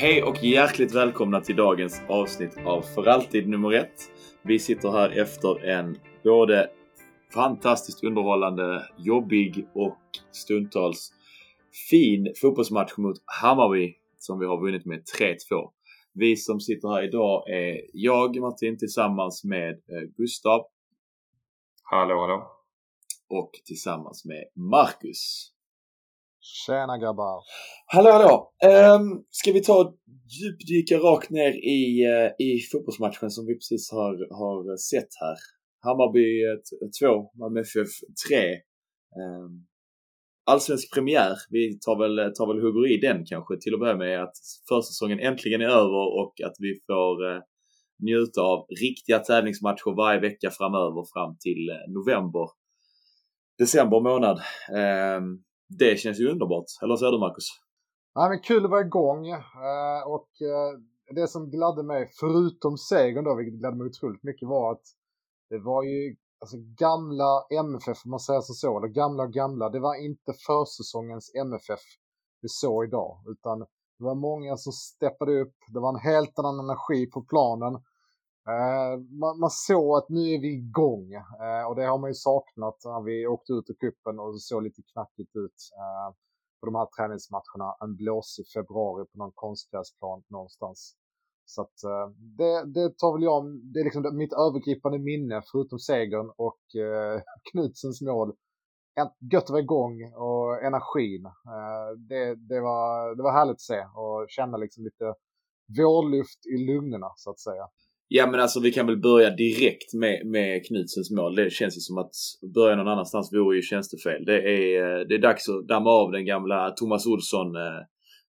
Hej och hjärtligt välkomna till dagens avsnitt av För alltid nummer ett. Vi sitter här efter en både fantastiskt underhållande, jobbig och stundtals fin fotbollsmatch mot Hammarby som vi har vunnit med 3-2. Vi som sitter här idag är jag, Martin, tillsammans med eh, Gustav. Hallå, hallå. Och tillsammans med Marcus. Tjena grabbar! Hallå hallå! Um, ska vi ta och djupdyka rakt ner i, uh, i fotbollsmatchen som vi precis har, har sett här. Hammarby 2, Malmö FF 3. Um, allsvensk premiär. Vi tar väl, tar väl hugger i den kanske till att börja med att försäsongen äntligen är över och att vi får uh, njuta av riktiga tävlingsmatcher varje vecka framöver fram till uh, november, december månad. Um, det känns ju underbart. Eller vad säger du Marcus? Ja, men kul att vara igång eh, och eh, det som gladde mig, förutom segern då, vilket gladde mig otroligt mycket, var att det var ju alltså gamla MFF, om man säger så, eller gamla och gamla, det var inte försäsongens MFF vi såg idag, utan det var många som steppade upp, det var en helt annan energi på planen. Eh, man, man, såg att nu är vi igång eh, och det har man ju saknat när vi åkte ut ur kuppen och det såg lite knackigt ut eh, på de här träningsmatcherna. En blåsig februari på någon konstgräsplan någonstans. Så att det, det tar väl jag, det är liksom mitt övergripande minne förutom segern och Knutsens mål. Gött att vara igång och energin. det, det, var, det var härligt att se och känna liksom lite vårluft i lungorna så att säga. Ja men alltså vi kan väl börja direkt med, med Knutsens mål. Det känns ju som att börja någon annanstans vore ju tjänstefel. Det är, eh, det är dags att damma av den gamla Thomas Olsson eh,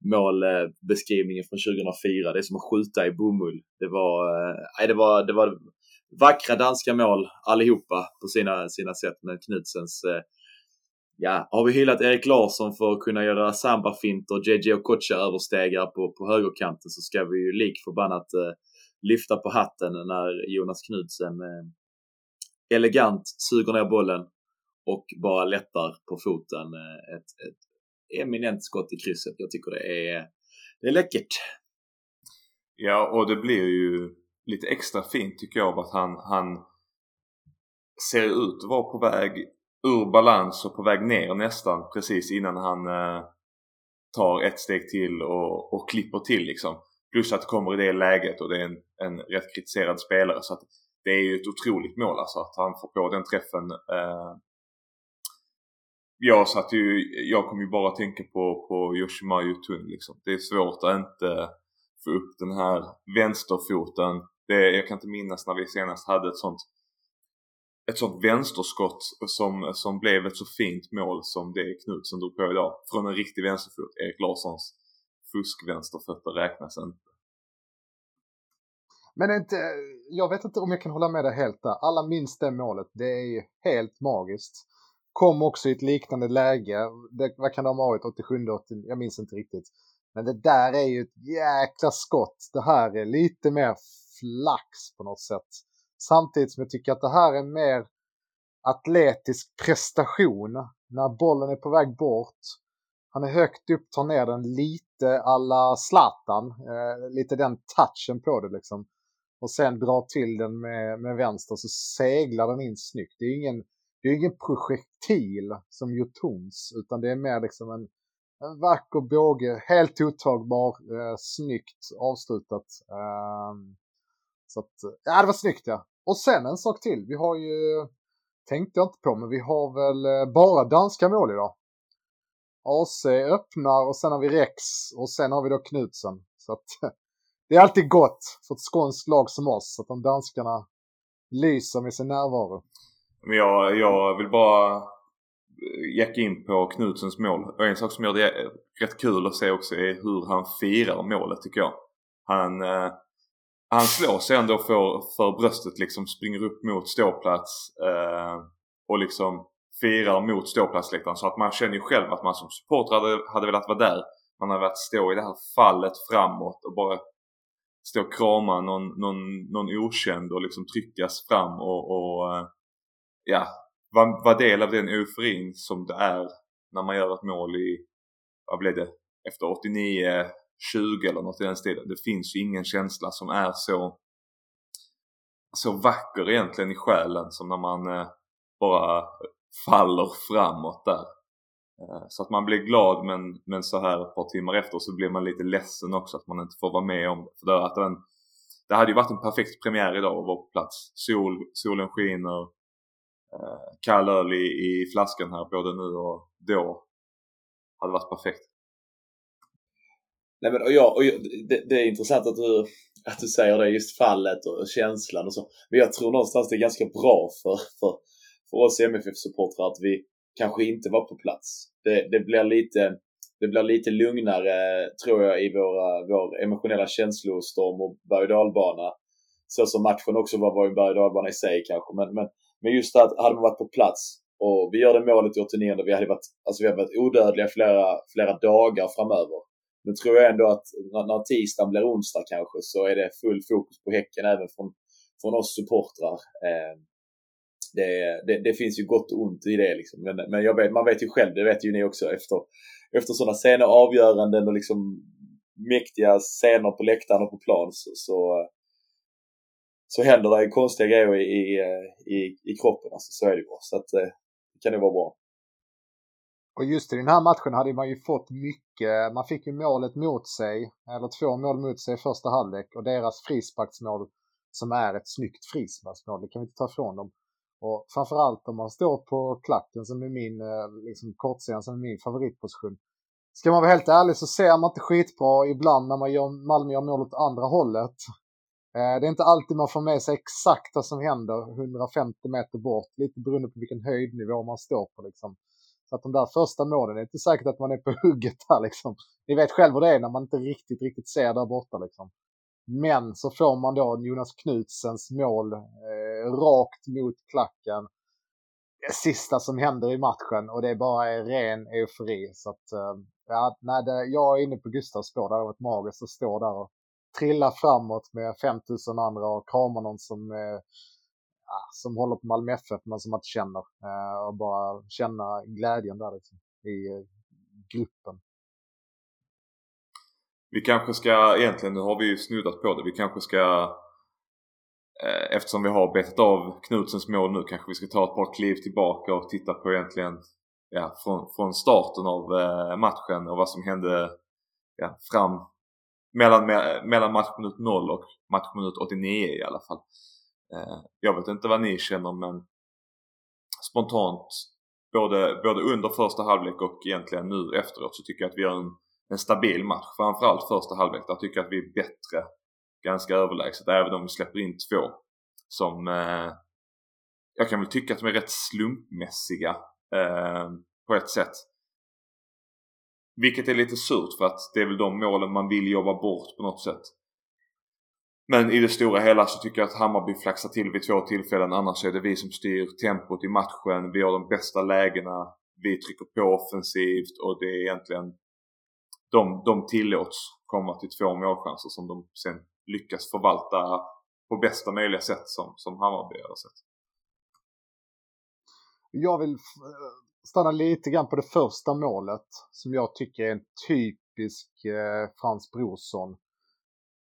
målbeskrivningen från 2004. Det är som att skjuta i bomull. Det var, eh, nej, det var, det var vackra danska mål allihopa på sina, sina sätt. Men Knutsens Ja, har vi hyllat Erik Larsson för att kunna göra samba-finter, JJ Kocha överstegar på, på högerkanten så ska vi ju lik förbannat lyfta på hatten när Jonas Knudsen eh, elegant suger ner bollen och bara lättar på foten. Eh, ett, ett eminent skott i krysset. Jag tycker det är, det är läckert. Ja, och det blir ju lite extra fint tycker jag av att han, han ser ut att vara på väg ur balans och på väg ner nästan precis innan han eh, tar ett steg till och, och klipper till liksom. Plus att det kommer i det läget och det är en, en rätt kritiserad spelare. Så att det är ju ett otroligt mål alltså att han får på den träffen. Eh, jag satt ju, jag kom ju bara att tänka på, på Yoshimayu Tun liksom. Det är svårt att inte få upp den här vänsterfoten. Det, jag kan inte minnas när vi senast hade ett sånt ett sånt vänsterskott som, som blev ett så fint mål som det Knutsen drog på idag. Från en riktig vänsterfot. Erik Larssons fuskvänsterfötter räknas inte. Men inte, jag vet inte om jag kan hålla med dig helt där. Alla minns det målet. Det är ju helt magiskt. Kom också i ett liknande läge. Det, vad kan det ha varit? 87, 80, jag minns inte riktigt. Men det där är ju ett jäkla skott. Det här är lite mer flax på något sätt. Samtidigt som jag tycker att det här är mer atletisk prestation. När bollen är på väg bort han är högt upp, tar ner den lite alla Zlatan. Eh, lite den touchen på det liksom. Och sen drar till den med, med vänster så seglar den in snyggt. Det är ingen, det är ingen projektil som Jotuns utan det är mer liksom en, en vacker båge. Helt ottagbar, eh, snyggt avslutat. Eh, så att, ja det var snyggt ja. Och sen en sak till. Vi har ju, tänkte jag inte på, men vi har väl eh, bara danska mål idag. AC öppnar och sen har vi Rex och sen har vi då Knutsen. Så att det är alltid gott för ett skånskt lag som oss att de danskarna lyser med sin närvaro. Men jag, jag vill bara jacka in på Knutsens mål. Och en sak som gör det rätt kul att se också är hur han firar målet tycker jag. Han, eh, han slår sig ändå för, för bröstet liksom, springer upp mot ståplats eh, och liksom firar mot ståplatsläktaren. Så att man känner ju själv att man som supporter hade, hade velat vara där. Man hade velat stå i det här fallet framåt och bara stå och krama någon, någon, någon okänd och liksom tryckas fram och, och eh, ja, vara var del av den euforin som det är när man gör ett mål i, vad blev det, efter 89 20 eller något i den stilen. Det finns ju ingen känsla som är så så vacker egentligen i själen som när man eh, bara faller framåt där. Eh, så att man blir glad men, men så här ett par timmar efter så blir man lite ledsen också att man inte får vara med om det. För det, att den, det hade ju varit en perfekt premiär idag att vara på plats. Sol, solen skiner, eh, kall öl i, i flaskan här både nu och då. Hade varit perfekt. Nej, men, och jag, och jag, det, det, är intressant att du, att du säger det, just fallet och, och känslan och så. Men jag tror någonstans det är ganska bra för, för, för oss MFF-supportrar att vi kanske inte var på plats. Det, det, blir lite, det blir lite lugnare, tror jag, i våra, vår emotionella känslostorm och berg och dalbana. Så som matchen också var, var en berg och dalbana i sig kanske. Men, men, men just att hade man varit på plats och vi gör det målet i 89 vi hade varit, alltså vi hade varit odödliga flera, flera dagar framöver. Nu tror jag ändå att när, när tisdagen blir onsdag kanske så är det full fokus på Häcken även från, från oss supportrar. Eh, det, det, det, finns ju gott och ont i det liksom. Men, men jag vet, man vet ju själv, det vet ju ni också, efter, efter sådana sena avgöranden och liksom mäktiga scener på läktaren och på plan så, så, så händer det konstiga grejer i, i, i, kroppen. Alltså, så är det ju bara. Så att, eh, det kan ju vara bra. Och just i den här matchen hade man ju fått mycket, man fick ju målet mot sig, eller två mål mot sig i första halvlek och deras frisparksmål som är ett snyggt frisparksmål, det kan vi inte ta ifrån dem. Och framförallt om man står på klacken som är min, eh, liksom kortsidan som är min favoritposition. Ska man vara helt ärlig så ser man inte skitbra ibland när man gör, Malmö gör mål åt andra hållet. Eh, det är inte alltid man får med sig exakt vad som händer 150 meter bort, lite beroende på vilken höjdnivå man står på liksom. Så att de där första målen, det är inte säkert att man är på hugget där liksom. Ni vet själv hur det är när man inte riktigt, riktigt ser där borta liksom. Men så får man då Jonas Knutsens mål eh, rakt mot klacken. Det sista som händer i matchen och det är bara ren eufori. Så att, eh, ja, nej, det, jag är inne på Gustavs spår. Det hade varit magiskt att stå där och trilla framåt med 5000 andra och krama någon som, eh, som håller på Malmö FF men som man inte känner. Eh, och bara känna glädjen där liksom, i eh, gruppen. Vi kanske ska, egentligen, nu har vi ju snuddat på det, vi kanske ska eh, Eftersom vi har betat av Knutsens mål nu kanske vi ska ta ett par kliv tillbaka och titta på egentligen ja, från, från starten av eh, matchen och vad som hände ja, fram mellan, mellan matchminut 0 och matchminut 89 i alla fall. Eh, jag vet inte vad ni känner men spontant både, både under första halvlek och egentligen nu efteråt så tycker jag att vi gör en en stabil match. Framförallt första halvlek. Där tycker jag att vi är bättre. Ganska överlägset. Även om vi släpper in två. Som eh, jag kan väl tycka att de är rätt slumpmässiga eh, på ett sätt. Vilket är lite surt för att det är väl de målen man vill jobba bort på något sätt. Men i det stora hela så tycker jag att Hammarby flaxar till vid två tillfällen. Annars är det vi som styr tempot i matchen. Vi har de bästa lägena. Vi trycker på offensivt och det är egentligen de, de tillåts komma till två målchanser som de sen lyckas förvalta på bästa möjliga sätt som, som Hammarby har sett. Jag vill stanna lite grann på det första målet som jag tycker är en typisk eh, Frans Brorsson.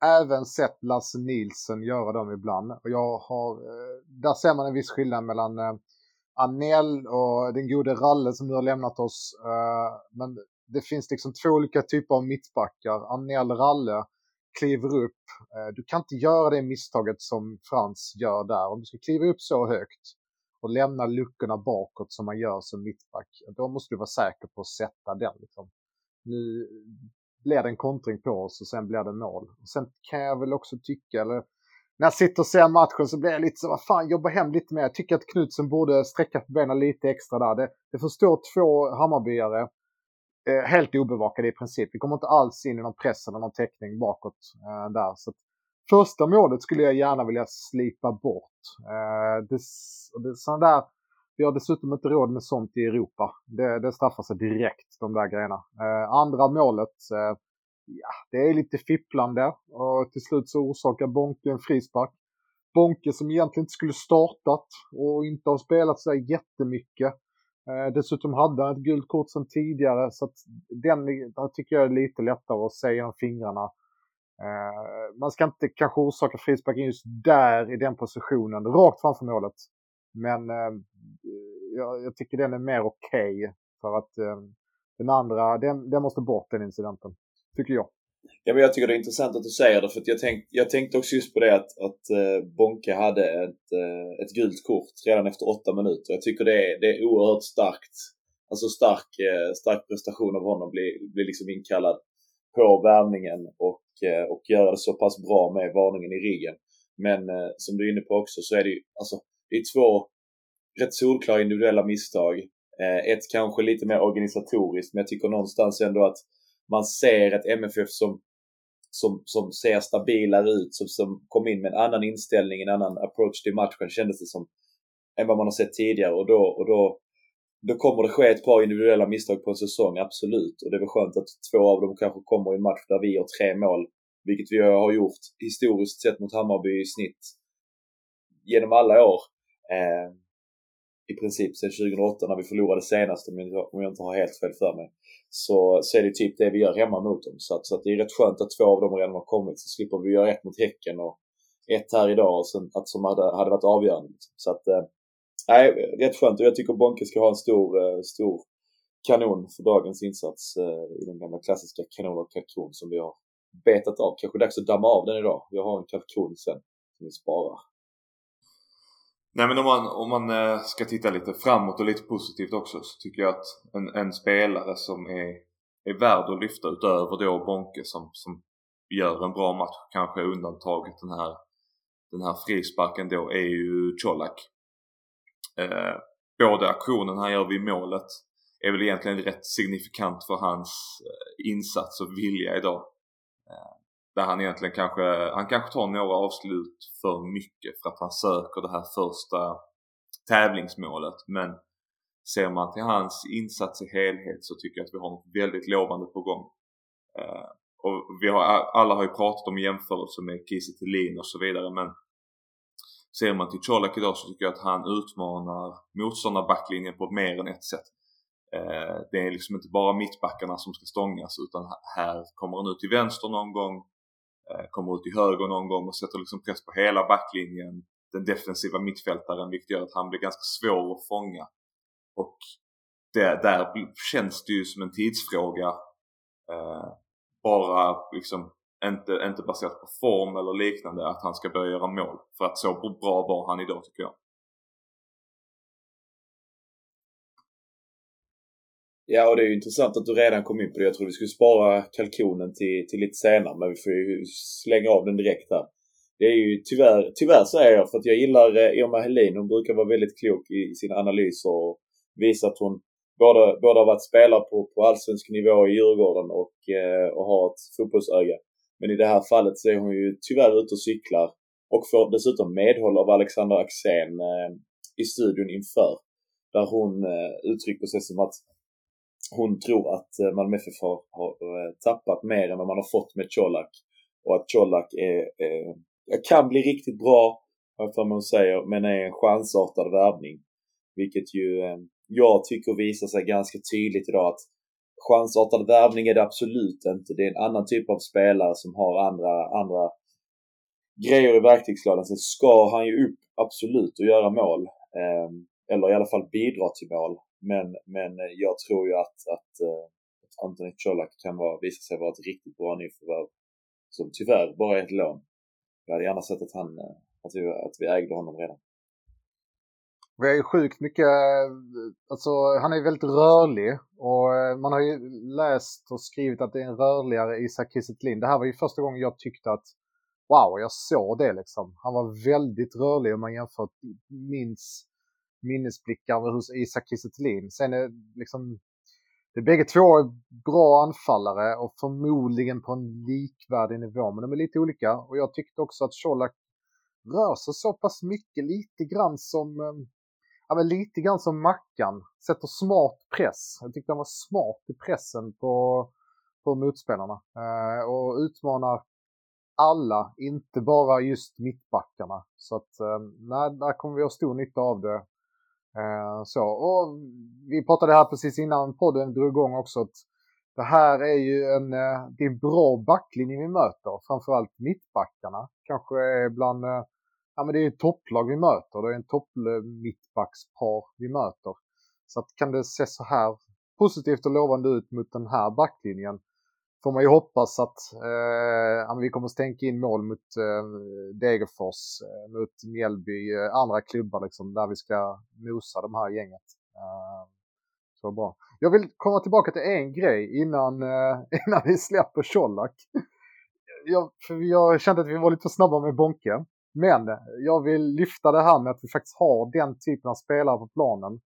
Även sett Lasse Nilsson göra dem ibland. Och jag har, eh, där ser man en viss skillnad mellan eh, Anel och den gode Ralle som nu har lämnat oss. Eh, men det finns liksom två olika typer av mittbackar. Anel Ralle kliver upp. Eh, du kan inte göra det misstaget som Frans gör där. Om du ska kliva upp så högt och lämna luckorna bakåt som man gör som mittback, då måste du vara säker på att sätta den. Liksom. Nu blir det en kontring på oss och sen blir det mål. Och sen kan jag väl också tycka, eller när jag sitter och ser matchen så blir jag lite så, vad fan, jobba hem lite mer. Jag tycker att Knutsen borde sträcka på benen lite extra där. Det, det får stå två Hammarbyare eh, helt obevakade i princip. Vi kommer inte alls in i någon press eller någon täckning bakåt eh, där. Så första målet skulle jag gärna vilja slipa bort. Eh, det, det, sån där, vi har dessutom inte råd med sånt i Europa. Det, det straffar sig direkt, de där grejerna. Eh, andra målet, eh, ja, det är lite fipplande och till slut så orsakar Bonke en frispark. Bonke som egentligen inte skulle startat och inte har spelat så jättemycket Eh, dessutom hade han ett gult kort sedan tidigare så att den tycker jag är lite lättare att se genom fingrarna. Eh, man ska inte kanske orsaka frispark just där i den positionen, rakt framför målet. Men eh, jag, jag, tycker den är mer okej okay för att eh, den andra, den, den måste bort den incidenten. Tycker jag. Ja, men jag tycker det är intressant att du säger det för jag, tänk, jag tänkte också just på det att, att eh, Bonke hade ett, eh, ett gult kort redan efter åtta minuter. Jag tycker det är, det är oerhört starkt. Alltså stark, eh, stark prestation av honom blir, bli liksom inkallad på värmningen och, eh, och göra det så pass bra med varningen i ryggen. Men eh, som du är inne på också så är det ju alltså, det är två rätt solklara individuella misstag. Eh, ett kanske lite mer organisatoriskt men jag tycker någonstans ändå att man ser ett MFF som, som, som ser stabilare ut, som, som kom in med en annan inställning, en annan approach till matchen kändes det som, än vad man har sett tidigare. Och då, och då, då kommer det ske ett par individuella misstag på en säsong, absolut. Och det är väl skönt att två av dem kanske kommer i en match där vi har tre mål, vilket vi har gjort historiskt sett mot Hammarby i snitt genom alla år. Eh, I princip sedan 2008 när vi förlorade senast om jag inte har helt fel för mig så, så är det typ det vi gör hemma mot dem. Så, att, så att det är rätt skönt att två av dem redan har kommit. Så slipper vi göra ett mot Häcken och ett här idag och sen, att, som hade, hade varit avgörande. Så att, eh, nej, äh, rätt skönt och jag tycker Bonke ska ha en stor, eh, stor kanon för dagens insats eh, i den gamla klassiska kanon och kalkon som vi har betat av. Kanske dags att damma av den idag. Jag har en kalkon sen som vi sparar. Nej men om man, om man eh, ska titta lite framåt och lite positivt också så tycker jag att en, en spelare som är, är värd att lyfta utöver då Bonke som, som gör en bra match, kanske undantaget den här, den här frisparken då, är ju Colak. Eh, både aktionen han gör vid målet är väl egentligen rätt signifikant för hans eh, insats och vilja idag. Eh, där han egentligen kanske, han kanske tar några avslut för mycket för att han söker det här första tävlingsmålet. Men ser man till hans insats i helhet så tycker jag att vi har något väldigt lovande på gång. Eh, och vi har, alla har ju pratat om jämförelser med Kiese och så vidare men ser man till Colak idag så tycker jag att han utmanar motståndarbacklinjen på mer än ett sätt. Eh, det är liksom inte bara mittbackarna som ska stångas utan här kommer han ut till vänster någon gång Eh, kommer ut i höger någon gång och sätter liksom press på hela backlinjen. Den defensiva mittfältaren vilket gör att han blir ganska svår att fånga. Och det, där känns det ju som en tidsfråga. Eh, bara liksom inte, inte baserat på form eller liknande att han ska börja göra mål. För att så bra var han idag tycker jag. Ja, och det är ju intressant att du redan kom in på det. Jag trodde vi skulle spara kalkonen till, till lite senare, men vi får ju slänga av den direkt här. Det är ju tyvärr, tyvärr säger jag, för att jag gillar eh, Irma Helin. Hon brukar vara väldigt klok i, i sina analyser och visa att hon både, både har varit spelare på, på allsvensk nivå i Djurgården och, eh, och har ett fotbollsöga. Men i det här fallet så är hon ju tyvärr ute och cyklar och får dessutom medhåll av Alexander Axén eh, i studion inför. Där hon eh, uttrycker sig som att hon tror att eh, Malmö FF har, har eh, tappat mer än vad man har fått med Colak. Och att Colak är, eh, är, kan bli riktigt bra, för man säger, men är en chansartad värvning. Vilket ju jag tycker visar sig ganska tydligt idag att chansartad värvning är det absolut inte. Det är en annan typ av spelare som har andra, andra grejer i verktygslådan. Sen ska han ju upp absolut och göra mål. Ehm, eller i alla fall bidra till mål. Men, men jag tror ju att, att, eh, att Anthony Colak kan vara, visa sig vara ett riktigt bra nyförvärv. Som tyvärr bara är ett lån. Jag hade gärna sett att, han, eh, att, vi, att vi ägde honom redan. Vi har ju sjukt mycket, eh, alltså han är väldigt rörlig och man har ju läst och skrivit att det är en rörligare Isak Kiese Det här var ju första gången jag tyckte att wow, jag såg det liksom. Han var väldigt rörlig om man jämför minns minnesblickar hos Isak Kiese Sen är liksom, det är bägge två bra anfallare och förmodligen på en likvärdig nivå, men de är lite olika. Och jag tyckte också att Colak rör sig så pass mycket, lite grann som, eh, ja men lite grann som Mackan. Sätter smart press. Jag tyckte han var smart i pressen på, på motspelarna. Eh, och utmanar alla, inte bara just mittbackarna. Så att, eh, nej, där kommer vi ha stor nytta av det Eh, så, och vi pratade här precis innan podden drog igång också att det här är ju en, eh, det är en bra backlinje vi möter, framförallt mittbackarna. Kanske är bland, eh, ja men det är ett topplag vi möter, det är en topp mittbackspar vi möter. Så att kan det se så här positivt och lovande ut mot den här backlinjen får man ju hoppas att eh, vi kommer att stänka in mål mot eh, Degerfors, eh, mot Mjällby, eh, andra klubbar liksom, där vi ska mosa de här gänget. Eh, så bra. Jag vill komma tillbaka till en grej innan, eh, innan vi släpper Colak. Jag, jag kände att vi var lite för snabba med Bonke. Men jag vill lyfta det här med att vi faktiskt har den typen av spelare på planen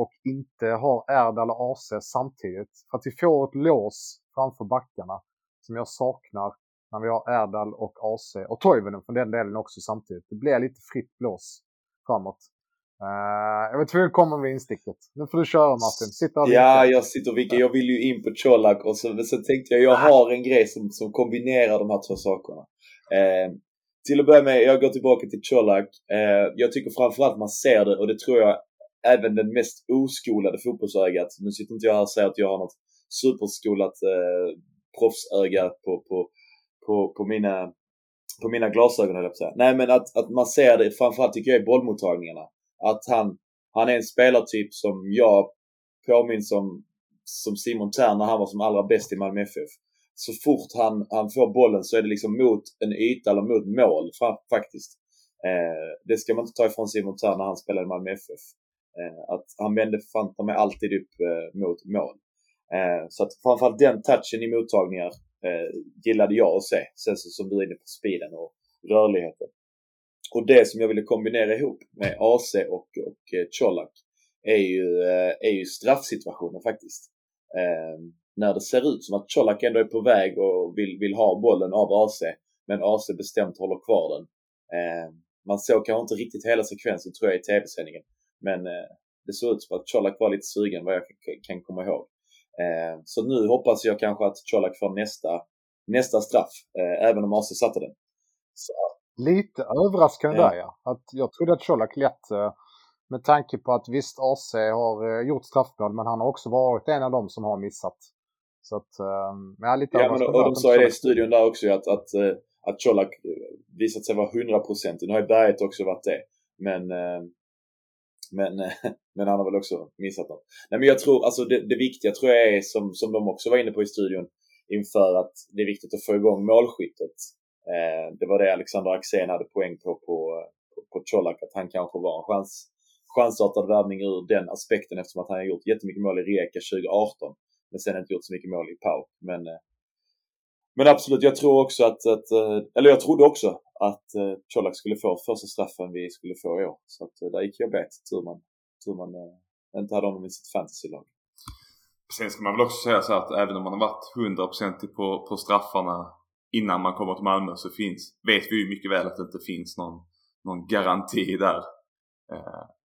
och inte har Erdal och AC samtidigt. För att vi får ett lås framför backarna som jag saknar när vi har Erdal och AC och Toivonen för den delen också samtidigt. Det blir lite fritt blås framåt. Uh, jag var tvungen att komma med insticket. Nu får du köra Martin. Sitta och ja, jag sitter och vinkar. Jag vill ju in på Colak och så, så tänkte jag, jag har en grej som, som kombinerar de här två sakerna. Uh, till att börja med, jag går tillbaka till Colak. Uh, jag tycker framförallt man ser det och det tror jag även den mest oskolade fotbollsögat. Nu sitter inte jag här och säger att jag har något superskolat eh, proffsöga på, på, på, på, mina, på mina glasögon höll jag på att säga. Nej men att, att man ser det framförallt tycker jag i bollmottagningarna. Att han, han är en spelartyp som jag påminns om som Simon Thern när han var som allra bäst i Malmö FF. Så fort han, han får bollen så är det liksom mot en yta eller mot mål faktiskt. Eh, det ska man inte ta ifrån Simon Thern när han spelade i Malmö FF. Eh, att han vände fanta mig alltid upp eh, mot mål. Eh, så att framförallt den touchen i mottagningar gillade jag att se. Sen så som du är inne på speeden och rörligheten. Och det som jag ville kombinera ihop med AC och, och Colak är ju, är ju straffsituationen faktiskt. Ehm, när det ser ut som att Colak ändå är på väg och vill, vill ha bollen av AC men AC bestämt håller kvar den. Ehm, man såg kanske inte riktigt hela sekvensen tror jag i tv-sändningen men eh, det såg ut som att Colak var lite sugen vad jag kan komma ihåg. Eh, så nu hoppas jag kanske att Colak får nästa, nästa straff, eh, även om AC satte den. Så. Lite överraskande ja. där ja. Att jag trodde att Colak lätt med tanke på att visst AC har gjort straffmål men han har också varit en av dem som har missat. Så att, ja, lite ja, men, och de sa ju det i studion där också att, att, att Colak visat sig vara 100% Nu har ju Berget också varit det. Men men, men han har väl också missat dem. Nej men jag tror, alltså det, det viktiga tror jag är som, som de också var inne på i studion inför att det är viktigt att få igång målskyttet. Eh, det var det Alexander Axén hade poäng på på, på, på Colak, att han kanske var en chans, chansartad värvning ur den aspekten eftersom att han har gjort jättemycket mål i Rijeka 2018 men sen inte gjort så mycket mål i Pau. Men, eh, men absolut, jag tror också att, att eh, eller jag trodde också att eh, Colak skulle få första straffen vi skulle få i år. Så att eh, där gick jag bet tur man, tur man inte hade honom i sitt fantasylag. Sen ska man väl också säga så att även om man har varit 100% på, på straffarna innan man kommer till Malmö så finns, vet vi ju mycket väl att det inte finns någon, någon garanti där.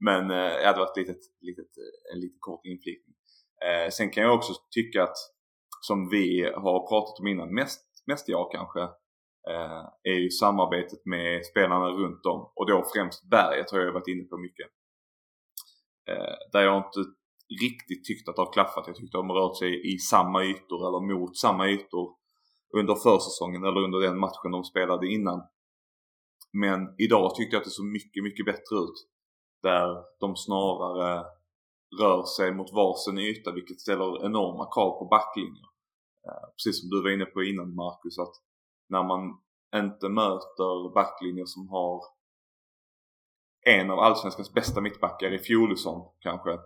Men det hade varit litet, litet, en liten kort inflikning. Sen kan jag också tycka att som vi har pratat om innan, mest, mest jag kanske, eh, är ju samarbetet med spelarna runt om och då främst Berget har jag varit inne på mycket. Eh, där jag inte riktigt tyckt att det har klaffat. Jag tyckte de har rört sig i samma ytor eller mot samma ytor under försäsongen eller under den matchen de spelade innan. Men idag tyckte jag att det såg mycket, mycket bättre ut. Där de snarare rör sig mot varsin yta vilket ställer enorma krav på backlinjer. Eh, precis som du var inne på innan Marcus att när man inte möter backlinjer som har en av allsvenskans bästa mittbackar i Fjolusson kanske.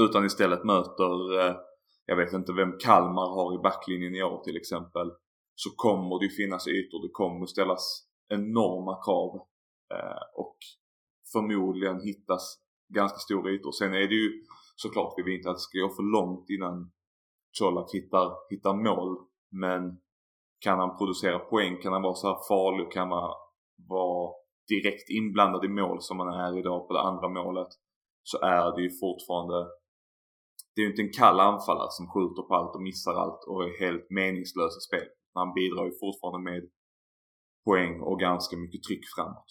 Utan istället möter, eh, jag vet inte vem Kalmar har i backlinjen i år till exempel. Så kommer det finnas ytor, det kommer ställas enorma krav. Eh, och förmodligen hittas ganska stora ytor. Sen är det ju såklart, vi vill inte att det ska gå för långt innan Colak hittar, hittar mål. Men kan han producera poäng? Kan han vara så här farlig? Kan han vara direkt inblandad i mål som han är idag på det andra målet? Så är det ju fortfarande det är ju inte en kall anfallare som skjuter på allt och missar allt och är helt meningslös i spel. Han bidrar ju fortfarande med poäng och ganska mycket tryck framåt.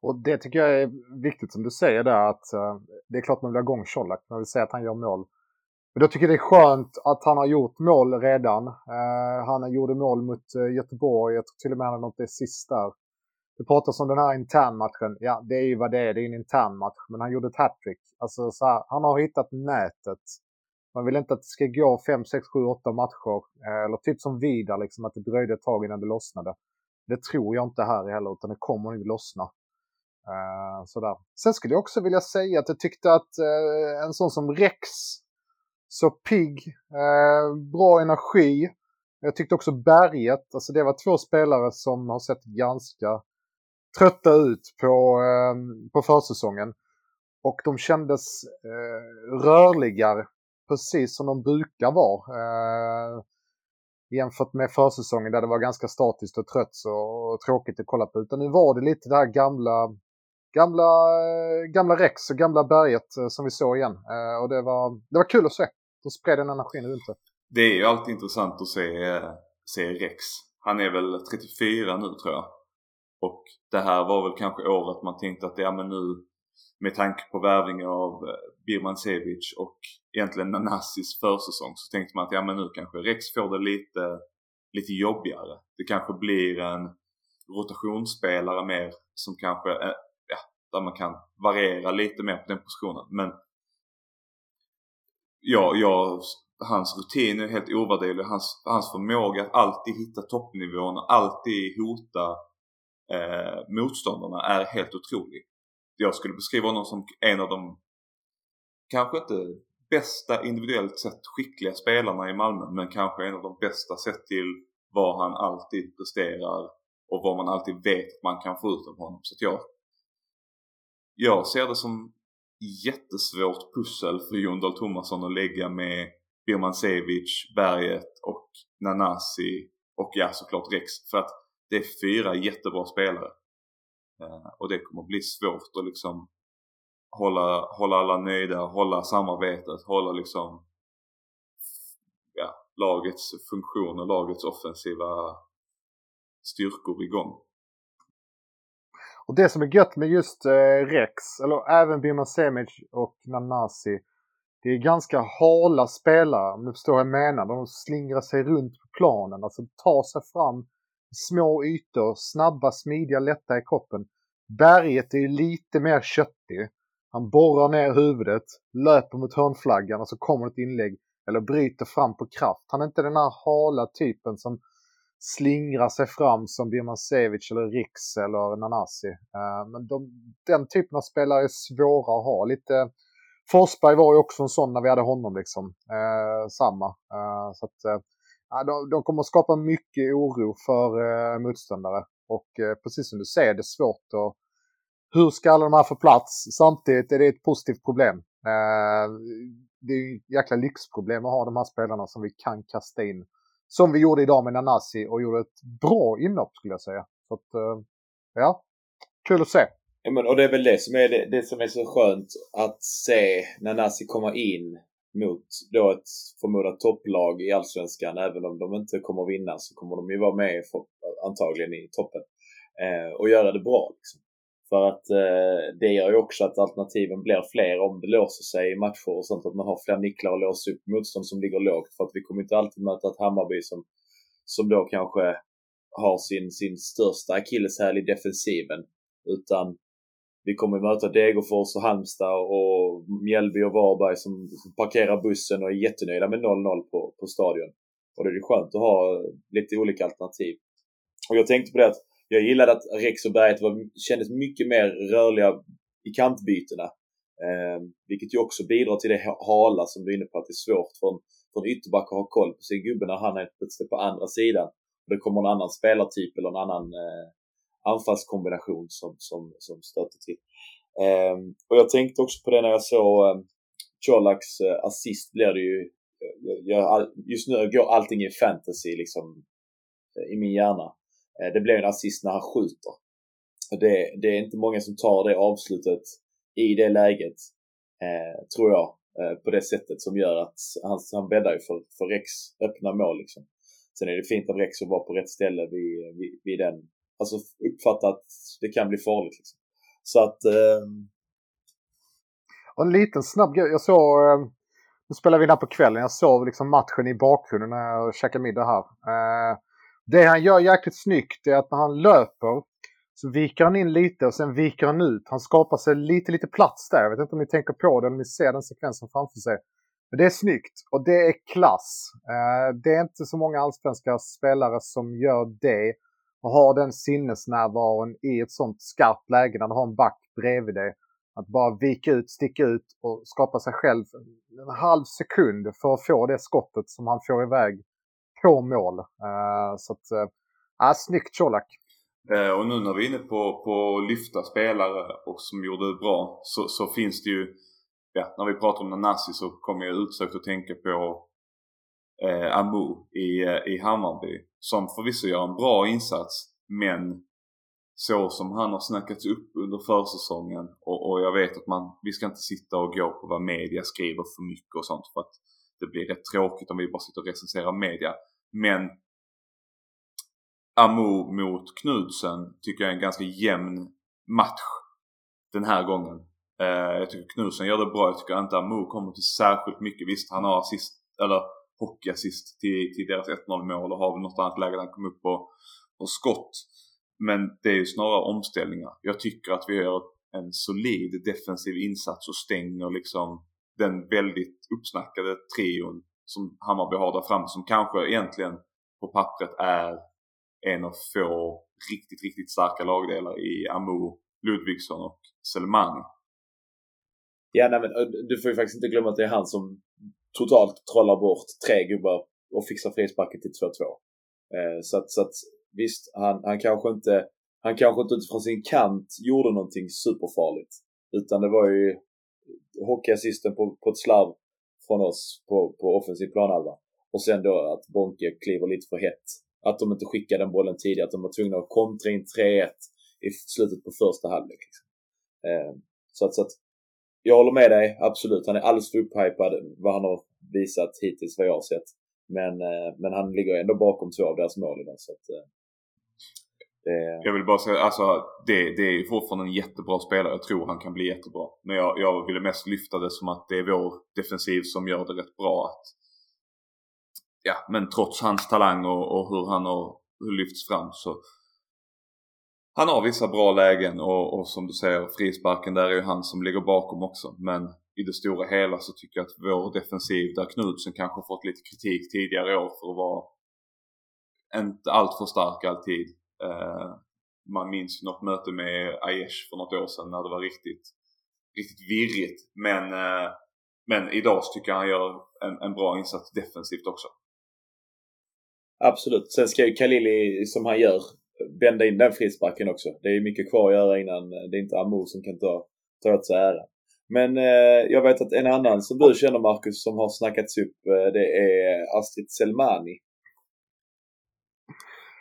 Och det tycker jag är viktigt som du säger där att uh, det är klart man vill ha igång Colak. Man vill säga att han gör mål. Men jag tycker det är skönt att han har gjort mål redan. Uh, han gjorde mål mot uh, Göteborg. Jag tror till och med han har nått det sist där. Det pratas om den här internmatchen. Ja, det är ju vad det är. Det är en internmatch. Men han gjorde ett hattrick. Alltså så här, han har hittat nätet. Man vill inte att det ska gå 5, 6, 7, 8 matcher. Eller typ som Vidar, liksom, att det dröjde ett tag innan det lossnade. Det tror jag inte här heller, utan det kommer nog lossna. Uh, sådär. Sen skulle jag också vilja säga att jag tyckte att uh, en sån som Rex, så pigg, uh, bra energi. Jag tyckte också Berget, alltså det var två spelare som har sett ganska trötta ut på, ehm, på försäsongen. Och de kändes rörligare, precis som de brukar vara jämfört med försäsongen där det var ganska statiskt och trött och tråkigt att kolla på. Utan nu var det lite det här gamla, gamla, gamla Rex och gamla berget eh, som vi såg igen. Eh, och det var, det var kul att se. De spred den energin runt det. Det är ju alltid intressant att se, eh, se Rex. Han är väl 34 nu tror jag. Och det här var väl kanske året man tänkte att ja men nu med tanke på värvningen av Birman Sevic och egentligen Nanassis försäsong så tänkte man att ja men nu kanske Rex får det lite, lite jobbigare. Det kanske blir en rotationsspelare mer som kanske, där man kan variera lite mer på den positionen. Men ja, ja hans rutin är helt ovärderlig. Hans, hans förmåga att alltid hitta toppnivån och alltid hota eh, motståndarna är helt otrolig jag skulle beskriva honom som en av de kanske inte bästa individuellt sett skickliga spelarna i Malmö men kanske en av de bästa sett till vad han alltid presterar och vad man alltid vet att man kan få ut av honom. Så att jag, jag ser det som jättesvårt pussel för Jon Dahl Tomasson att lägga med Birman Sevic, Berget och Nanasi och ja såklart Rex. För att det är fyra jättebra spelare. Eh, och det kommer bli svårt att liksom hålla, hålla alla nöjda, hålla samarbetet, hålla liksom ja, lagets funktioner, lagets offensiva styrkor igång. Och det som är gött med just eh, Rex, eller även Bima Semic och Nanasi, det är ganska hala spelare om du förstår vad jag menar. De slingrar sig runt på planen, alltså tar sig fram små ytor, snabba, smidiga, lätta i kroppen. Berget är ju lite mer köttig. Han borrar ner huvudet, löper mot hörnflaggan och så kommer ett inlägg eller bryter fram på kraft. Han är inte den här hala typen som slingrar sig fram som Birmancevic eller Riks eller Nanasi. Eh, men de, den typen av spelare är svåra att ha. Lite, Forsberg var ju också en sån när vi hade honom liksom. Eh, samma. Eh, så att, eh, de, de kommer att skapa mycket oro för eh, motståndare. Och eh, precis som du säger, det är svårt att... Hur ska alla de här få plats? Samtidigt är det ett positivt problem. Eh, det är ett jäkla lyxproblem att ha de här spelarna som vi kan kasta in. Som vi gjorde idag med Nanasi och gjorde ett bra inhopp skulle jag säga. Så att, eh, ja, kul att se. Ja, men, och det är väl det som är, det, det som är så skönt att se Nanasi komma in mot då ett förmodat topplag i Allsvenskan. Även om de inte kommer vinna så kommer de ju vara med för, antagligen i toppen. Eh, och göra det bra. Liksom. För att eh, det gör ju också att alternativen blir fler om det låser sig i matcher och sånt. Att man har fler nycklar att låsa upp motstånd som ligger lågt. För att vi kommer inte alltid möta ett Hammarby som, som då kanske har sin, sin största akilleshäl i defensiven. Utan vi kommer möta Degerfors och Halmstad och Mjällby och Varberg som parkerar bussen och är jättenöjda med 0-0 på, på stadion. Och det är skönt att ha lite olika alternativ. Och jag tänkte på det att jag gillade att Rex och Berget var, kändes mycket mer rörliga i kantbytena. Eh, vilket ju också bidrar till det hala som du är inne på, att det är svårt för en, för en ytterback att ha koll på sin gubbe när han är plötsligt på andra sidan. Och det kommer en annan spelartyp eller en annan eh, anfallskombination som, som, som stöter till. Eh, och jag tänkte också på det när jag såg eh, Colaks eh, assist blir det ju, eh, jag, jag, just nu går allting i fantasy liksom eh, i min hjärna. Eh, det blir en assist när han skjuter. Det, det, är inte många som tar det avslutet i det läget, eh, tror jag, eh, på det sättet som gör att han, han bäddar ju för, för Rex öppna mål liksom. Sen är det fint av Rex att vara på rätt ställe vid, vid, vid den alltså uppfatta att det kan bli farligt. Liksom. Så att... Eh... Och en liten snabb grej. Jag såg... Ehm, nu spelar vi in här på kvällen. Jag såg liksom matchen i bakgrunden när jag käkade middag här. Eh, det han gör jäkligt snyggt är att när han löper så viker han in lite och sen viker han ut. Han skapar sig lite, lite plats där. Jag vet inte om ni tänker på det eller om ni ser den sekvensen framför sig. Men det är snyggt och det är klass. Eh, det är inte så många allsvenska spelare som gör det och har den sinnesnärvaron i ett sånt skarpt läge när du har en back bredvid dig. Att bara vika ut, sticka ut och skapa sig själv en halv sekund för att få det skottet som han får iväg på mål. Uh, eh, så att, uh, snyggt Colak. Uh, och nu när vi är inne på, på lyfta spelare och som gjorde det bra så, så finns det ju, ja, när vi pratar om Nanasi så kommer jag utsökt att tänka på eh, Amu i, i Hammarby som förvisso gör en bra insats men så som han har snackats upp under försäsongen och, och jag vet att man, vi ska inte sitta och gå på vad media skriver för mycket och sånt för att det blir rätt tråkigt om vi bara sitter och recenserar media. Men Amo mot Knudsen tycker jag är en ganska jämn match den här gången. Eh, jag tycker Knudsen gör det bra. Jag tycker inte Amo kommer till särskilt mycket. Visst, han har assist, eller hockeyassist till, till deras 1-0 mål och har väl något annat läge där han kom upp på, på skott. Men det är ju snarare omställningar. Jag tycker att vi gör en solid defensiv insats och stänger liksom den väldigt uppsnackade trion som Hammarby har där framme som kanske egentligen på pappret är en av få riktigt, riktigt starka lagdelar i Amo, Ludvigsson och Selmani. Ja, nej, men eh, du får ju faktiskt inte glömma att det är han som totalt trollar bort tre gubbar och fixar frisparken till 2-2. Eh, så, att, så att visst, han, han kanske inte han kanske inte utifrån sin kant gjorde någonting superfarligt. Utan det var ju hockeyassisten på, på ett slarv från oss på, på offensiv planhalva. Och sen då att Bonke kliver lite för hett. Att de inte skickade den bollen tidigare, att de var tvungna att kontra in 3-1 i slutet på första halvlek. Liksom. Eh, så, att, så att jag håller med dig, absolut. Han är alldeles för upphypad vad han har visat hittills vad jag har sett. Men, eh, men han ligger ändå bakom två av deras mål idag. Så att, eh, det... Jag vill bara säga, alltså det, det är fortfarande en jättebra spelare. Jag tror han kan bli jättebra. Men jag, jag ville mest lyfta det som att det är vår defensiv som gör det rätt bra. Att, ja, men trots hans talang och, och hur han har lyfts fram så han har vissa bra lägen och, och som du säger frisparken där är ju han som ligger bakom också. Men i det stora hela så tycker jag att vår defensiv där Knutsen kanske fått lite kritik tidigare år för att vara inte allt för stark alltid. Eh, man minns ju något möte med Aiesh för något år sedan när det var riktigt, riktigt virrigt. Men, eh, men idag så tycker jag han gör en, en bra insats defensivt också. Absolut. Sen ska ju Kalili, som han gör, vända in den frisparken också. Det är mycket kvar att göra innan det är inte Amo som kan ta, ta åt sig äran. Men eh, jag vet att en annan som du känner Marcus som har snackats upp eh, det är Astrid Selmani.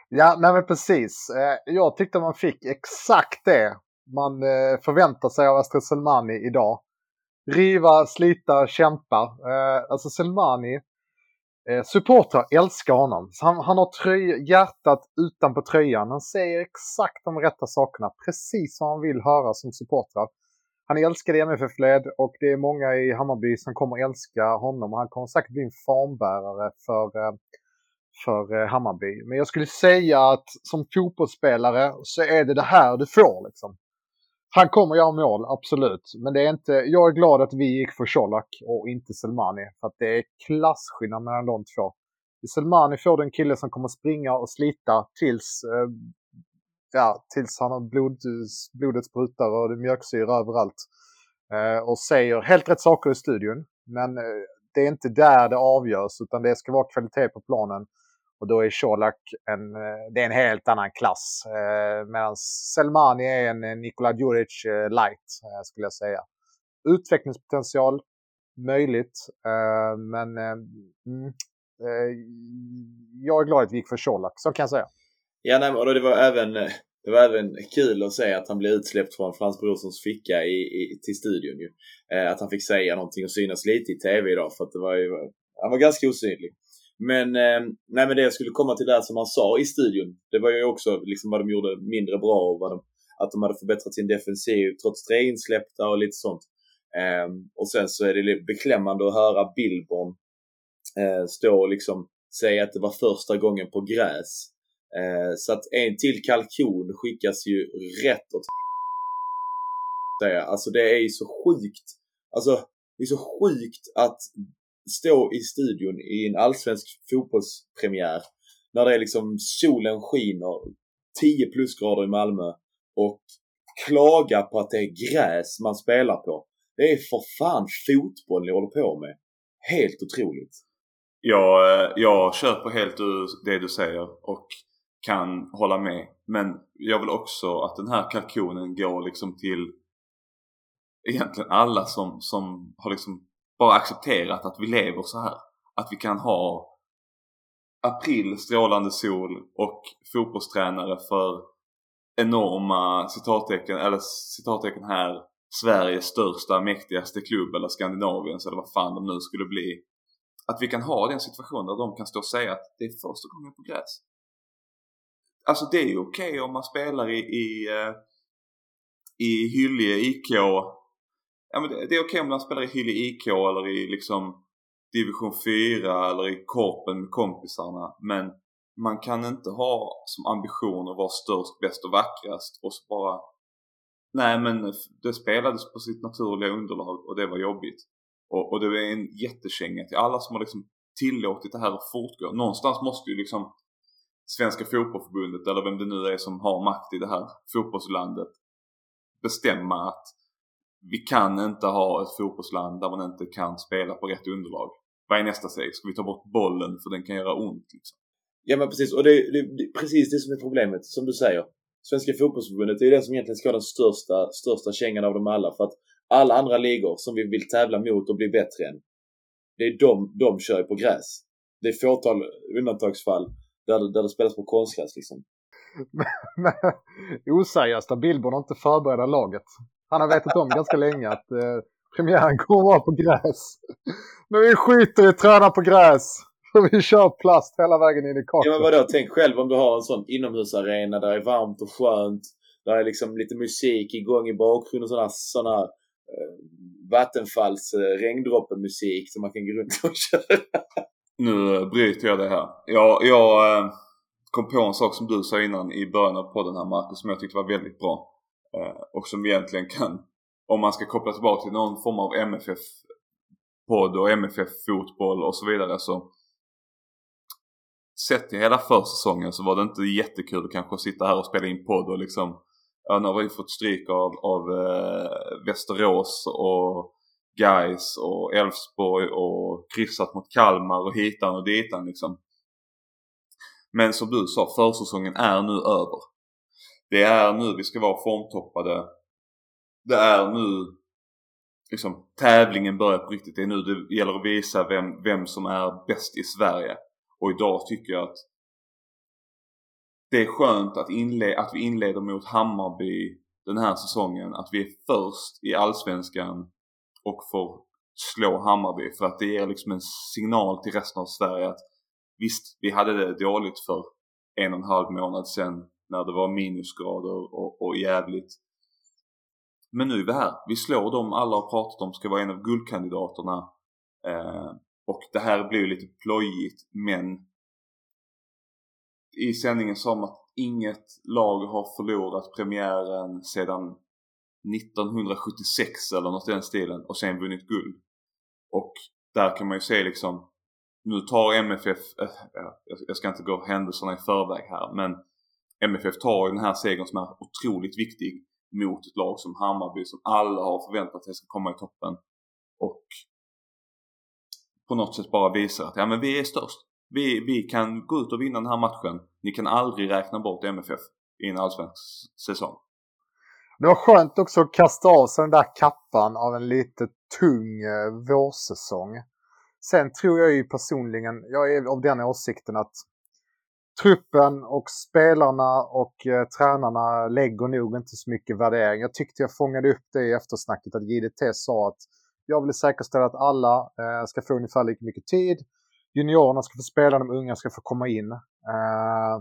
Ja, nej men precis. Eh, jag tyckte man fick exakt det man eh, förväntar sig av Astrid Selmani idag. Riva, slita, kämpa. Eh, alltså Selmani supportrar älskar honom. Han, han, har tröj, hjärtat utanpå tröjan. Han säger exakt de rätta sakerna. Precis vad han vill höra som supportrar. Han älskar MFF-led och det är många i Hammarby som kommer älska honom. Han kommer säkert bli en fanbärare för, eh, för eh, Hammarby. Men jag skulle säga att som fotbollsspelare så är det det här du får. Liksom. Han kommer göra mål, absolut. Men det är inte, jag är glad att vi gick för Colak och inte Selmani. För att det är klasskillnad mellan de två. I Selmani får du en kille som kommer springa och slita tills, eh, ja, tills han har blod, blodet sprutar och det är mjölksyra överallt. Eh, och säger helt rätt saker i studion. Men eh, det är inte där det avgörs utan det ska vara kvalitet på planen. Och då är Colak en, eh, det är en helt annan klass. Eh, Medan Selmani är en eh, Nikola Djuric eh, light, eh, skulle jag säga. Utvecklingspotential, möjligt. Eh, men mm, jag är glad att vi gick för Colak, så kan jag säga. Ja, nej, och det var även det var även kul att se att han blev utsläppt från Frans Brorssons ficka i, i, till studion. Ju. Att han fick säga någonting och synas lite i TV idag för att det var ju, han var ganska osynlig. Men, eh, nej, men det jag skulle komma till där som han sa i studion, det var ju också liksom vad de gjorde mindre bra och vad de, att de hade förbättrat sin defensiv trots tre insläppta och lite sånt. Eh, och sen så är det beklämmande att höra Billborn eh, stå och liksom säga att det var första gången på gräs. Eh, så att en till kalkon skickas ju rätt åt Alltså det är ju så sjukt. Alltså det är så sjukt att stå i studion i en allsvensk fotbollspremiär när det är liksom solen skiner, 10 plusgrader i Malmö och klaga på att det är gräs man spelar på. Det är för fan fotboll ni håller på med. Helt otroligt. Jag, eh, jag köper helt det du säger och kan hålla med. Men jag vill också att den här kalkonen går liksom till egentligen alla som, som har liksom bara accepterat att vi lever så här. Att vi kan ha april, strålande sol och fotbollstränare för enorma citattecken, eller citattecken här, Sveriges största, mäktigaste klubb eller Skandinaviens eller vad fan de nu skulle bli. Att vi kan ha den situationen där de kan stå och säga att det är första gången på gräs. Alltså det är ju okej okay om man spelar i, i, eh, i Hyllie IK ja, men det, det är okej okay om man spelar i Hyllie IK eller i liksom division 4 eller i korpen med kompisarna. Men man kan inte ha som ambition att vara störst, bäst och vackrast och så bara Nej men det spelades på sitt naturliga underlag och det var jobbigt. Och, och det är en jättekänga till alla som har liksom tillåtit det här att fortgå. Någonstans måste ju liksom Svenska fotbollförbundet eller vem det nu är som har makt i det här fotbollslandet bestämma att vi kan inte ha ett fotbollsland där man inte kan spela på rätt underlag. Vad är nästa steg? Ska vi ta bort bollen för den kan göra ont? Liksom? Ja men precis, och det är, det, det, precis det som är problemet, som du säger. Svenska fotbollsförbundet är ju det som egentligen ska ha den största, största kängan av dem alla. För att alla andra ligor som vi vill tävla mot och bli bättre än, det är de, de kör på gräs. Det är fåtal undantagsfall där, där det spelas på konstgräs liksom. Oseriöst att Billborn inte förbereder laget. Han har vetat om ganska länge att eh, premiären kommer vara på gräs. Men vi skiter i träna på gräs. För vi kör plast hela vägen in i kaklet. Ja men vadå, tänk själv om du har en sån inomhusarena där det är varmt och skönt. Där är liksom lite musik igång i bakgrunden. Sådana, sådana eh, vattenfalls eh, regndroppemusik som man kan gå runt och köra. Nu bryter jag det här. Jag, jag eh, kom på en sak som du sa innan i början av podden här Marcus som jag tyckte var väldigt bra. Eh, och som egentligen kan, om man ska koppla tillbaka till någon form av MFF-podd och MFF-fotboll och så vidare så sett till hela försäsongen så var det inte jättekul kanske att sitta här och spela in podd och liksom ja, nu har vi fått stryk av, av äh, Västerås och Gais och Elfsborg och kryssat mot Kalmar och hitan och ditan liksom. Men som du sa, försäsongen är nu över. Det är nu vi ska vara formtoppade. Det är nu liksom tävlingen börjar på riktigt. Det är nu det gäller att visa vem, vem som är bäst i Sverige. Och idag tycker jag att det är skönt att, inle att vi inleder mot Hammarby den här säsongen. Att vi är först i Allsvenskan och får slå Hammarby. För att det ger liksom en signal till resten av Sverige att visst, vi hade det dåligt för en och en halv månad sedan när det var minusgrader och, och jävligt. Men nu är vi här. Vi slår dem alla har pratat om ska vara en av guldkandidaterna. Eh, och det här blir ju lite plojigt men i sändningen sa man att inget lag har förlorat premiären sedan 1976 eller något i den stilen och sen vunnit guld. Och där kan man ju se liksom nu tar MFF, äh, eh, jag ska inte gå händelserna i förväg här men MFF tar ju den här segern som är otroligt viktig mot ett lag som Hammarby som alla har förväntat sig ska komma i toppen. Och på något sätt bara visar att ja men vi är störst. Vi, vi kan gå ut och vinna den här matchen. Ni kan aldrig räkna bort MFF i en allsvensk säsong. Det var skönt också att kasta av sig den där kappan av en lite tung eh, vårsäsong. Sen tror jag ju personligen, jag är av den åsikten att truppen och spelarna och eh, tränarna lägger nog inte så mycket värdering. Jag tyckte jag fångade upp det i eftersnacket att JDT sa att jag vill säkerställa att alla eh, ska få ungefär lika mycket tid. Juniorerna ska få spela, de unga ska få komma in. Eh,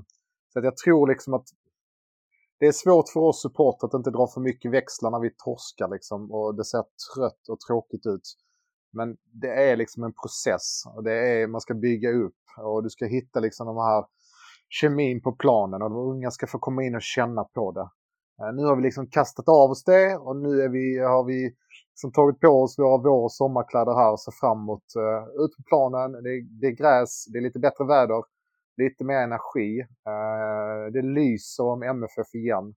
så att jag tror liksom att det är svårt för oss supportrar att inte dra för mycket växlar när vi torskar liksom och det ser trött och tråkigt ut. Men det är liksom en process och det är, man ska bygga upp och du ska hitta liksom de här kemin på planen och de unga ska få komma in och känna på det. Eh, nu har vi liksom kastat av oss det och nu är vi, har vi liksom tagit på oss våra vår och sommarkläder här och ser fram emot eh, ut på planen. Det, det, är gräs, det är lite bättre väder, lite mer energi. Eh, det lyser om MFF igen.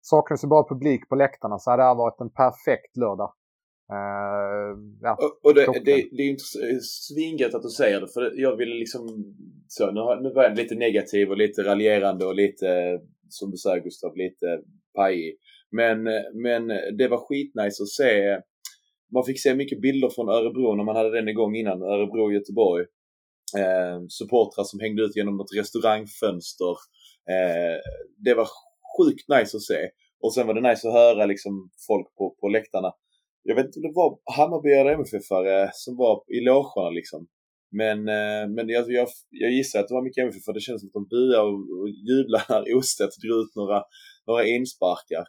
Saknas det bara publik på läktarna så hade det här varit en perfekt lördag. Uh, ja, och, det, det, det, är inte svingött att du säger det för jag ville liksom så, nu, nu var jag lite negativ och lite raljerande och lite som du säger Gustav, lite pajig. Men, men det var skitnice att se. Man fick se mycket bilder från Örebro när man hade den igång innan, Örebro och Göteborg. Eh, supportrar som hängde ut genom något restaurangfönster. Eh, det var sjukt nice att se. Och sen var det nice att höra liksom folk på, på läktarna. Jag vet inte om det var Hammarbyare MFF-are som var i logerna liksom. Men, eh, men jag, jag, jag gissar att det var mycket MFF för det känns som att de buar och, och jublar när Ostedt drar ut några, några insparkar.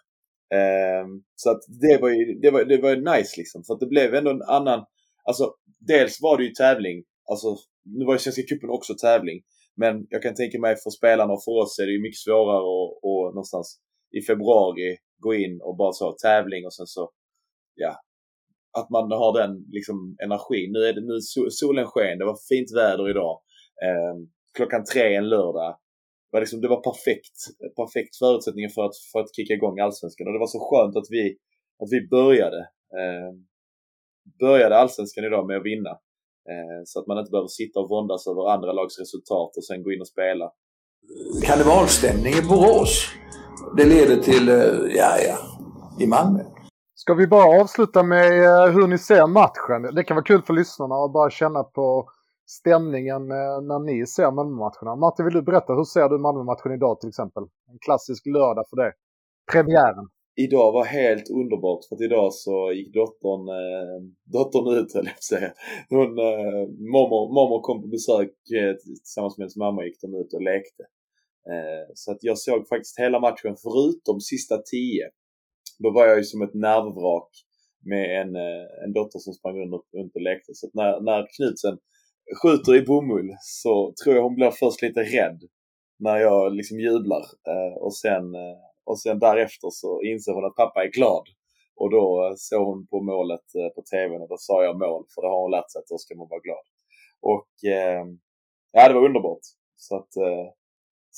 Um, så att det var ju det var, det var nice liksom. För att det blev ändå en annan... Alltså dels var det ju tävling. Alltså nu var ju Svenska cupen också tävling. Men jag kan tänka mig för spelarna och för oss är det ju mycket svårare att, att någonstans i februari gå in och bara så tävling och sen så ja, att man har den liksom, energin. Nu är det nu solen sken, det var fint väder idag. Eh, klockan tre en lördag. Det var, liksom, det var perfekt, perfekt förutsättningar för att, för att kicka igång allsvenskan. Och det var så skönt att vi, att vi började. Eh, började allsvenskan idag med att vinna. Eh, så att man inte behöver sitta och våndas över andra lags resultat och sen gå in och spela. Karnevalstämning i Borås. Det leder till, eh, ja ja, i Malmö. Ska vi bara avsluta med eh, hur ni ser matchen? Det kan vara kul för lyssnarna att bara känna på stämningen eh, när ni ser Malmö-matcherna. Martin, vill du berätta, hur ser du Malmö-matchen idag till exempel? En klassisk lördag för det. Premiären. Idag var helt underbart för att idag så gick dottern, eh, dottern ut höll jag säga. Hon, eh, mormor, mormor kom på besök eh, tillsammans med hennes mamma gick de ut och lekte. Eh, så att jag såg faktiskt hela matchen förutom sista tio. Då var jag ju som ett nervvrak med en, eh, en dotter som sprang runt, runt och lekte. Så när, när Knutsen skjuter i bomull så tror jag hon blir först lite rädd när jag liksom jublar. Eh, och, sen, eh, och sen därefter så inser hon att pappa är glad. Och då såg hon på målet på tvn och då sa jag mål för det har hon lärt sig att då ska man vara glad. Och ja, det var underbart. Så att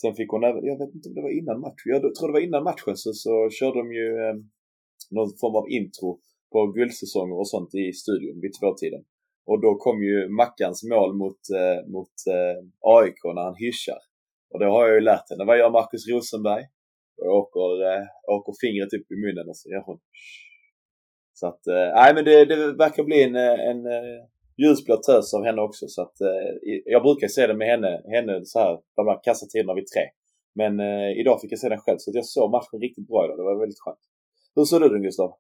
Sen fick hon även, jag vet inte om det var innan matchen, jag tror det var innan matchen så, så körde de ju eh, någon form av intro på guldsäsonger och sånt i studion vid tvåtiden. Och då kom ju Mackans mål mot, eh, mot eh, AIK när han hyschar. Och det har jag ju lärt henne. Vad gör Marcus Rosenberg? Och åker, eh, åker fingret upp i munnen och så gör hon Så att, eh, nej men det, det verkar bli en, eh, en, eh, ljusblå tös av henne också. Så att, eh, jag brukar se det med henne, henne så här, de här kassatiderna vid tre. Men eh, idag fick jag se den själv så jag såg matchen riktigt bra idag. Det var väldigt skönt. Hur såg du den Gustav?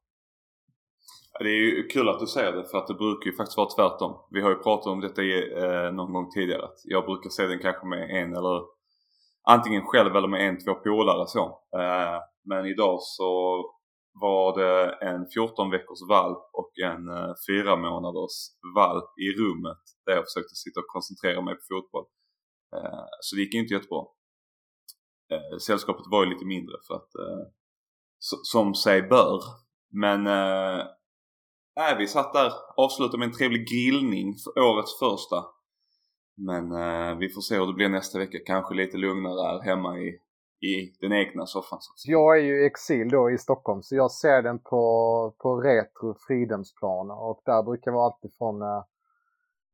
Det är ju kul att du säger det för att det brukar ju faktiskt vara tvärtom. Vi har ju pratat om detta eh, någon gång tidigare. Att jag brukar se den kanske med en eller antingen själv eller med en, två polare så. Eh, men idag så var det en 14 veckors valp och en eh, 4 månaders valp i rummet där jag försökte sitta och koncentrera mig på fotboll. Eh, så det gick inte jättebra. Eh, sällskapet var ju lite mindre för att eh, som sig bör. Men eh, äh, vi satt där, avslutade med en trevlig grillning för årets första. Men äh, vi får se hur det blir nästa vecka. Kanske lite lugnare här hemma i i den egna soffan. Så jag är ju i exil då i Stockholm så jag ser den på, på Retro Fridhemsplan och där brukar vara alltid från eh,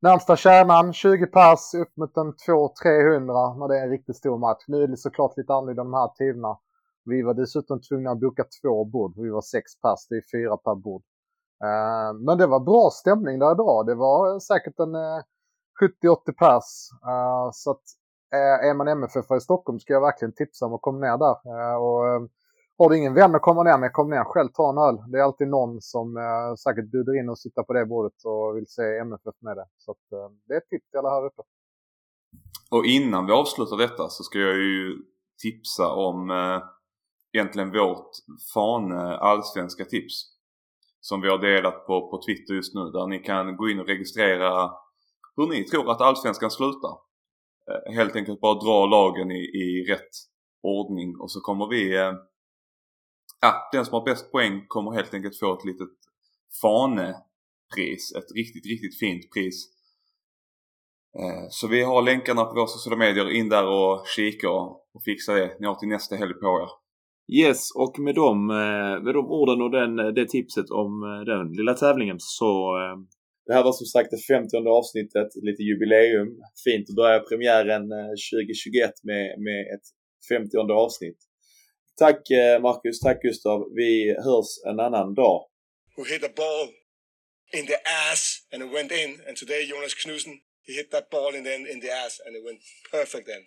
närmsta kärnan 20 pass upp mot en 200-300 när det är en riktigt stor match. Nu är det såklart lite annorlunda de här tiderna. Vi var dessutom tvungna att boka två bord. Vi var sex pass, det är fyra per bord. Eh, men det var bra stämning där idag. Det var säkert en eh, 70-80 pass. Eh, så att Eh, är man MFF i Stockholm ska jag verkligen tipsa om att komma ner där. Eh, och, eh, har du ingen vän att komma ner med, kom ner själv, ta en öl. Det är alltid någon som säkert bjuder in och sitter på det bordet och vill se MFF med det. Så att, det är ett tips till alla här uppe. Och innan vi avslutar detta så ska jag ju tipsa om eh, egentligen vårt fane allsvenska tips. Som vi har delat på, på Twitter just nu där ni kan gå in och registrera hur ni tror att allsvenskan slutar. Eh, helt enkelt bara dra lagen i, i rätt ordning och så kommer vi eh, Ja, den som har bäst poäng kommer helt enkelt få ett litet fanepris. Ett riktigt, riktigt fint pris. Eh, så vi har länkarna på våra sociala medier. In där och kika och fixa det. Ni har till nästa helg på er. Yes, och med de, med de orden och den, det tipset om den lilla tävlingen så det här var som sagt det 50 avsnittet, lite jubileum. Fint att börja premiären eh, 2021 med, med ett 50 avsnitt. Tack eh, Marcus, tack Gustav. Vi hörs en annan dag. Who hit a ball in the ass and it went in and today Jonas Knudsen he hit that ball in the in the ass and it went perfect in.